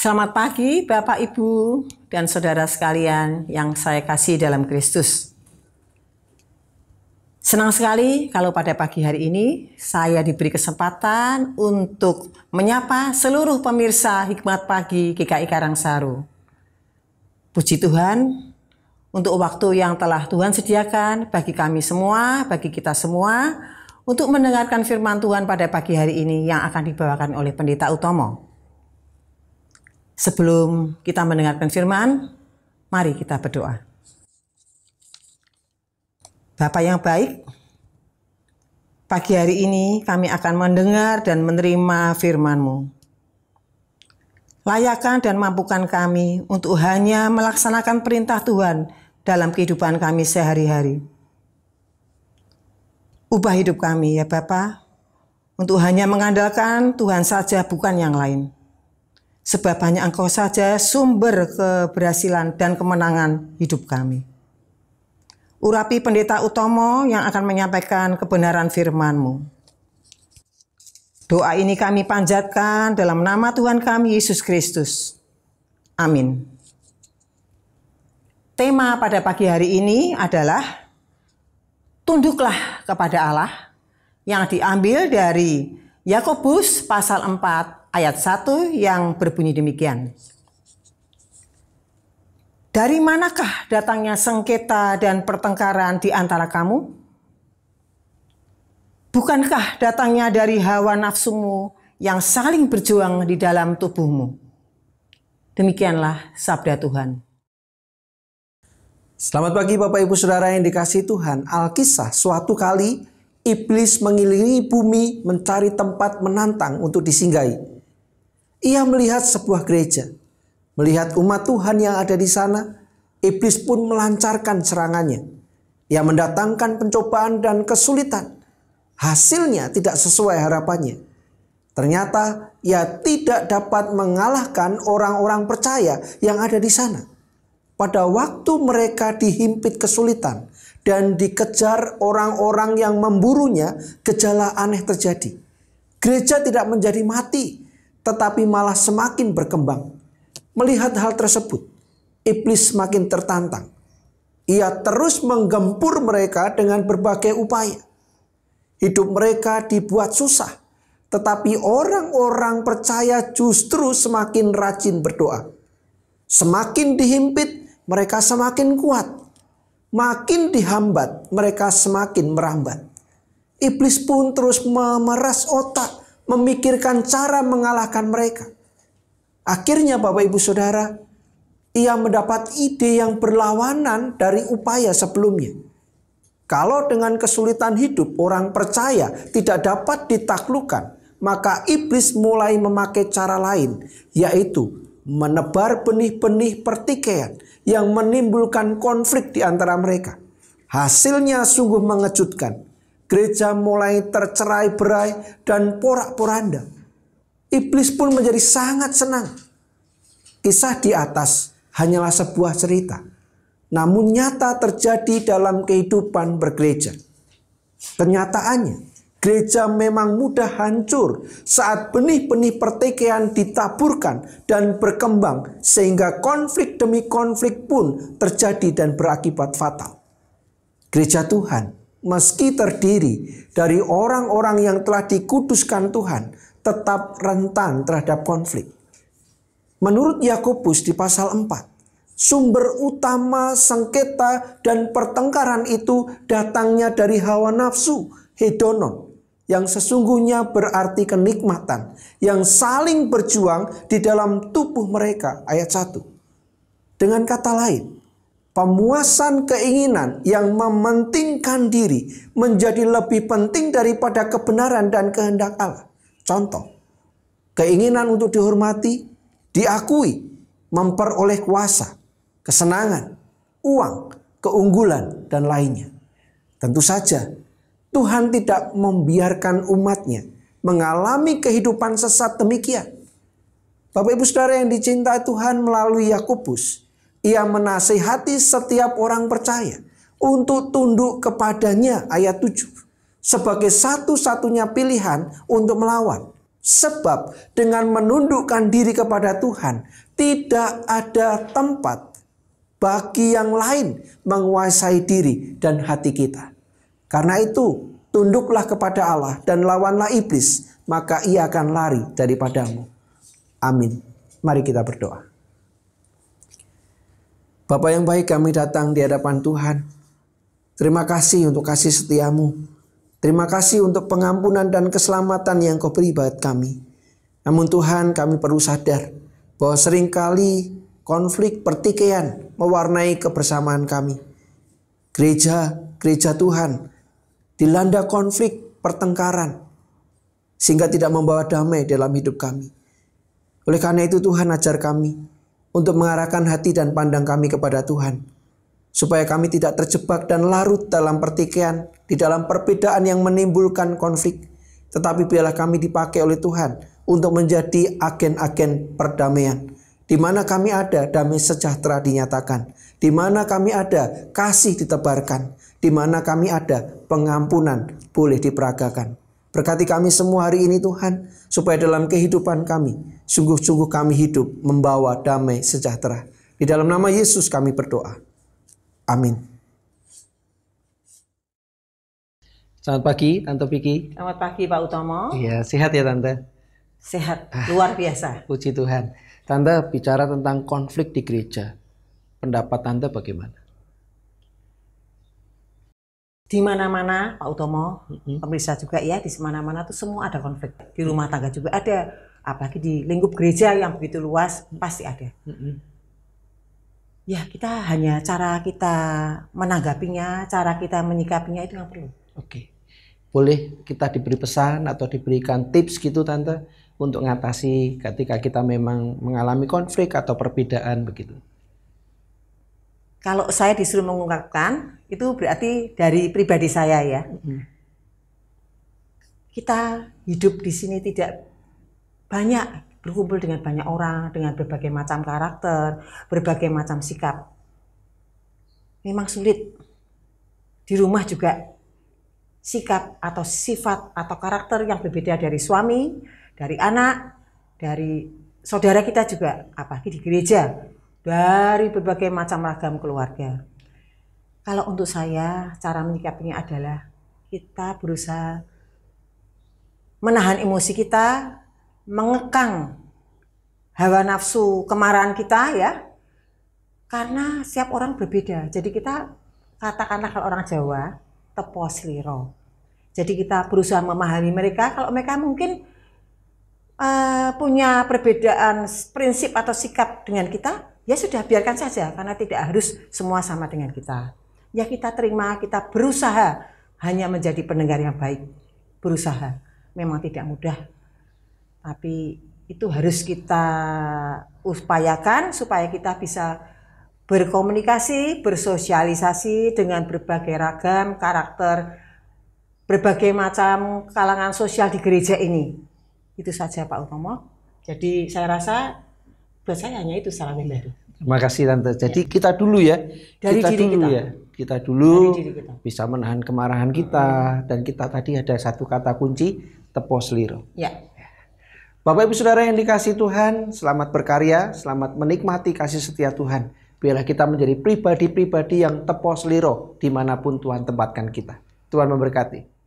Selamat pagi Bapak Ibu dan saudara sekalian yang saya kasih dalam Kristus. Senang sekali kalau pada pagi hari ini saya diberi kesempatan untuk menyapa seluruh pemirsa Hikmat Pagi GKI Karangsaru. Puji Tuhan untuk waktu yang telah Tuhan sediakan bagi kami semua, bagi kita semua, untuk mendengarkan firman Tuhan pada pagi hari ini yang akan dibawakan oleh Pendeta Utomo. Sebelum kita mendengarkan firman, mari kita berdoa. Bapak yang baik, pagi hari ini kami akan mendengar dan menerima firman-Mu. Layakan dan mampukan kami untuk hanya melaksanakan perintah Tuhan dalam kehidupan kami sehari-hari. Ubah hidup kami ya Bapak, untuk hanya mengandalkan Tuhan saja bukan yang lain. Sebab hanya Engkau saja sumber keberhasilan dan kemenangan hidup kami. Urapi Pendeta Utomo yang akan menyampaikan kebenaran firman-Mu. Doa ini kami panjatkan dalam nama Tuhan kami Yesus Kristus. Amin. Tema pada pagi hari ini adalah tunduklah kepada Allah yang diambil dari Yakobus pasal 4 ayat 1 yang berbunyi demikian. Dari manakah datangnya sengketa dan pertengkaran di antara kamu? Bukankah datangnya dari hawa nafsumu yang saling berjuang di dalam tubuhmu? Demikianlah sabda Tuhan. Selamat pagi Bapak Ibu Saudara yang dikasih Tuhan. Alkisah suatu kali iblis mengelilingi bumi mencari tempat menantang untuk disinggahi. Ia melihat sebuah gereja Melihat umat Tuhan yang ada di sana, iblis pun melancarkan serangannya. Ia mendatangkan pencobaan dan kesulitan. Hasilnya tidak sesuai harapannya. Ternyata ia tidak dapat mengalahkan orang-orang percaya yang ada di sana. Pada waktu mereka dihimpit kesulitan dan dikejar orang-orang yang memburunya, gejala aneh terjadi. Gereja tidak menjadi mati, tetapi malah semakin berkembang. Melihat hal tersebut, iblis semakin tertantang. Ia terus menggempur mereka dengan berbagai upaya. Hidup mereka dibuat susah, tetapi orang-orang percaya justru semakin rajin berdoa. Semakin dihimpit, mereka semakin kuat. Makin dihambat, mereka semakin merambat. Iblis pun terus memeras otak, memikirkan cara mengalahkan mereka. Akhirnya Bapak Ibu Saudara, ia mendapat ide yang berlawanan dari upaya sebelumnya. Kalau dengan kesulitan hidup orang percaya tidak dapat ditaklukkan, maka iblis mulai memakai cara lain, yaitu menebar benih-benih pertikaian yang menimbulkan konflik di antara mereka. Hasilnya sungguh mengejutkan. Gereja mulai tercerai-berai dan porak-poranda Iblis pun menjadi sangat senang. Kisah di atas hanyalah sebuah cerita, namun nyata terjadi dalam kehidupan bergereja. Kenyataannya, gereja memang mudah hancur saat benih-benih pertikaian ditaburkan dan berkembang sehingga konflik demi konflik pun terjadi dan berakibat fatal. Gereja Tuhan meski terdiri dari orang-orang yang telah dikuduskan Tuhan, tetap rentan terhadap konflik. Menurut Yakobus di pasal 4, sumber utama sengketa dan pertengkaran itu datangnya dari hawa nafsu, hedonon, yang sesungguhnya berarti kenikmatan, yang saling berjuang di dalam tubuh mereka. Ayat 1. Dengan kata lain, pemuasan keinginan yang mementingkan diri menjadi lebih penting daripada kebenaran dan kehendak Allah. Contoh, keinginan untuk dihormati, diakui, memperoleh kuasa, kesenangan, uang, keunggulan, dan lainnya. Tentu saja, Tuhan tidak membiarkan umatnya mengalami kehidupan sesat demikian. Bapak ibu saudara yang dicintai Tuhan melalui Yakobus, ia menasihati setiap orang percaya untuk tunduk kepadanya ayat 7 sebagai satu-satunya pilihan untuk melawan. Sebab dengan menundukkan diri kepada Tuhan, tidak ada tempat bagi yang lain menguasai diri dan hati kita. Karena itu, tunduklah kepada Allah dan lawanlah iblis, maka ia akan lari daripadamu. Amin. Mari kita berdoa. Bapak yang baik kami datang di hadapan Tuhan. Terima kasih untuk kasih setiamu. Terima kasih untuk pengampunan dan keselamatan yang kau beri buat kami. Namun Tuhan kami perlu sadar bahwa sering kali konflik pertikaian mewarnai kebersamaan kami. Gereja, gereja Tuhan dilanda konflik pertengkaran sehingga tidak membawa damai dalam hidup kami. Oleh karena itu Tuhan ajar kami untuk mengarahkan hati dan pandang kami kepada Tuhan supaya kami tidak terjebak dan larut dalam pertikaian, di dalam perbedaan yang menimbulkan konflik, tetapi biarlah kami dipakai oleh Tuhan untuk menjadi agen-agen perdamaian. Di mana kami ada, damai sejahtera dinyatakan. Di mana kami ada, kasih ditebarkan. Di mana kami ada, pengampunan boleh diperagakan. Berkati kami semua hari ini Tuhan, supaya dalam kehidupan kami, sungguh-sungguh kami hidup membawa damai sejahtera. Di dalam nama Yesus kami berdoa. Amin. Selamat pagi, Tante Piki. Selamat pagi Pak Utomo. Iya, sehat ya Tante? Sehat, luar biasa. Puji Tuhan. Tante bicara tentang konflik di gereja. Pendapat Tante bagaimana? Di mana-mana Pak Utomo, pemirsa juga ya, di mana-mana tuh semua ada konflik. Di rumah tangga juga ada. Apalagi di lingkup gereja yang begitu luas, pasti ada. Ya, kita hanya cara kita menanggapinya, cara kita menyikapinya itu yang perlu. Oke. Boleh kita diberi pesan atau diberikan tips gitu Tante untuk mengatasi ketika kita memang mengalami konflik atau perbedaan begitu. Kalau saya disuruh mengungkapkan, itu berarti dari pribadi saya ya. Kita hidup di sini tidak banyak berkumpul dengan banyak orang, dengan berbagai macam karakter, berbagai macam sikap. Memang sulit. Di rumah juga sikap atau sifat atau karakter yang berbeda dari suami, dari anak, dari saudara kita juga, apalagi di gereja, dari berbagai macam ragam keluarga. Kalau untuk saya, cara menyikapinya adalah kita berusaha menahan emosi kita, mengekang hawa nafsu kemarahan kita ya. Karena setiap orang berbeda. Jadi kita katakanlah kalau orang Jawa tepos liro. Jadi kita berusaha memahami mereka. Kalau mereka mungkin uh, punya perbedaan prinsip atau sikap dengan kita, ya sudah biarkan saja karena tidak harus semua sama dengan kita. Ya kita terima, kita berusaha hanya menjadi pendengar yang baik. Berusaha. Memang tidak mudah. Tapi itu harus kita upayakan supaya kita bisa berkomunikasi, bersosialisasi dengan berbagai ragam karakter, berbagai macam kalangan sosial di gereja ini. Itu saja Pak Utomo. Jadi saya rasa buat saya hanya itu salah pribadi. Terima kasih Tante. Jadi ya. kita dulu ya. Dari kita diri dulu kita. ya. Kita dulu Dari kita. bisa menahan kemarahan kita dan kita tadi ada satu kata kunci tepos liro. Ya. Bapak Ibu Saudara yang dikasih Tuhan, selamat berkarya, selamat menikmati kasih setia Tuhan. Biarlah kita menjadi pribadi-pribadi yang tepos liro di mana pun Tuhan tempatkan kita. Tuhan memberkati.